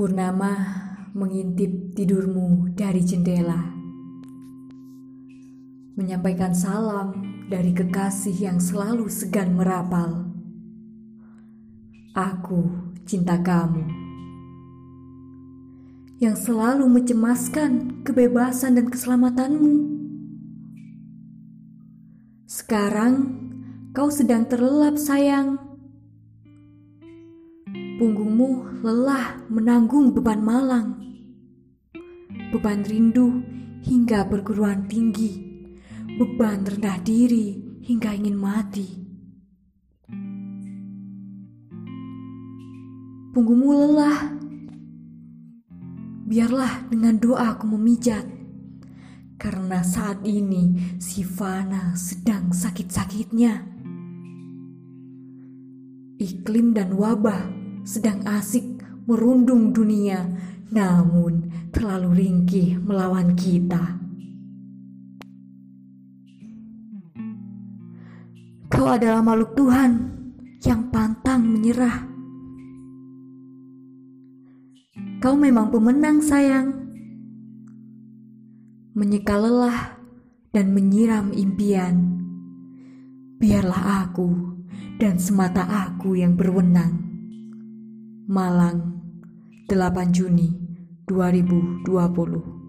Purnama mengintip tidurmu dari jendela, menyampaikan salam dari kekasih yang selalu segan merapal. Aku cinta kamu, yang selalu mencemaskan kebebasan dan keselamatanmu. Sekarang kau sedang terlelap, sayang Punggungmu lelah menanggung beban malang, beban rindu hingga perguruan tinggi, beban rendah diri hingga ingin mati. Punggungmu lelah, biarlah dengan doa aku memijat, karena saat ini si Fana sedang sakit-sakitnya. Iklim dan wabah sedang asik merundung dunia, namun terlalu ringkih melawan kita. Kau adalah makhluk Tuhan yang pantang menyerah. Kau memang pemenang, sayang. Menyeka lelah dan menyiram impian. Biarlah aku dan semata aku yang berwenang. Malang, 8 Juni 2020